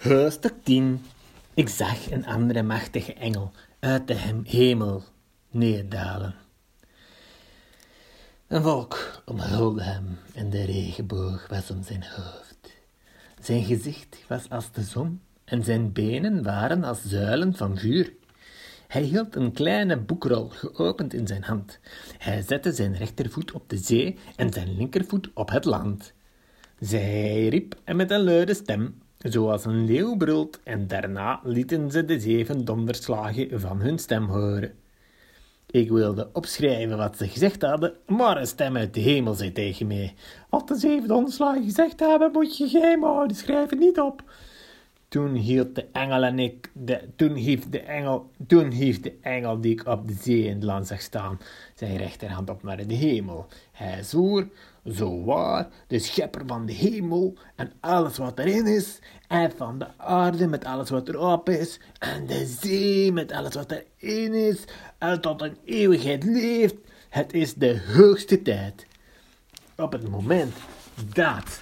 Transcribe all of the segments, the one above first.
Hoofdstuk 10 Ik zag een andere machtige engel uit de hem- hemel neerdalen. Een wolk omhulde hem en de regenboog was om zijn hoofd. Zijn gezicht was als de zon en zijn benen waren als zuilen van vuur. Hij hield een kleine boekrol geopend in zijn hand. Hij zette zijn rechtervoet op de zee en zijn linkervoet op het land. Zij riep met een luide stem, zoals een leeuw brult, en daarna lieten ze de zeven donderslagen van hun stem horen. Ik wilde opschrijven wat ze gezegd hadden, maar een stem uit de hemel zei tegen mij: Wat de zeven donderslagen gezegd hebben, moet je geheim houden, schrijf het niet op. Toen hield de engel en ik, de, toen hief de engel, toen hief de engel die ik op de zee in het land zag staan, zijn rechterhand op naar de hemel. Hij zwoer, zo waar, de schepper van de hemel en alles wat erin is, en van de aarde met alles wat erop is, en de zee met alles wat erin is, en tot een eeuwigheid leeft. Het is de hoogste tijd. Op het moment dat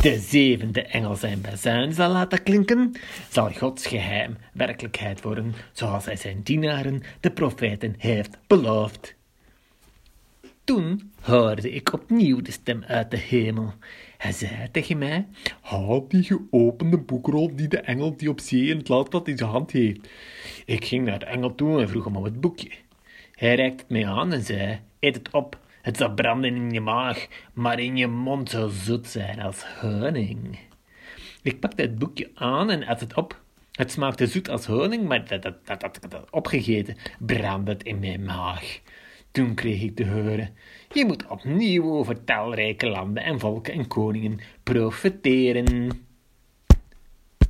de zevende engel zijn bazuin zal laten klinken, zal Gods geheim werkelijkheid worden, zoals hij zijn dienaren, de profeten, heeft beloofd. Toen hoorde ik opnieuw de stem uit de hemel. Hij zei tegen mij: Haal die geopende boekrol die de engel die op zee in het landblad in zijn hand heeft. Ik ging naar de engel toe en vroeg hem om het boekje. Hij reikte het mij aan en zei: Eet het op. Het zal branden in je maag, maar in je mond zal zoet zijn als honing. Ik pakte het boekje aan en at het op. Het smaakte zoet als honing, maar dat, dat, dat, dat, dat opgegeten brandde het in mijn maag. Toen kreeg ik te horen: Je moet opnieuw over talrijke landen en volken en koningen profeteren.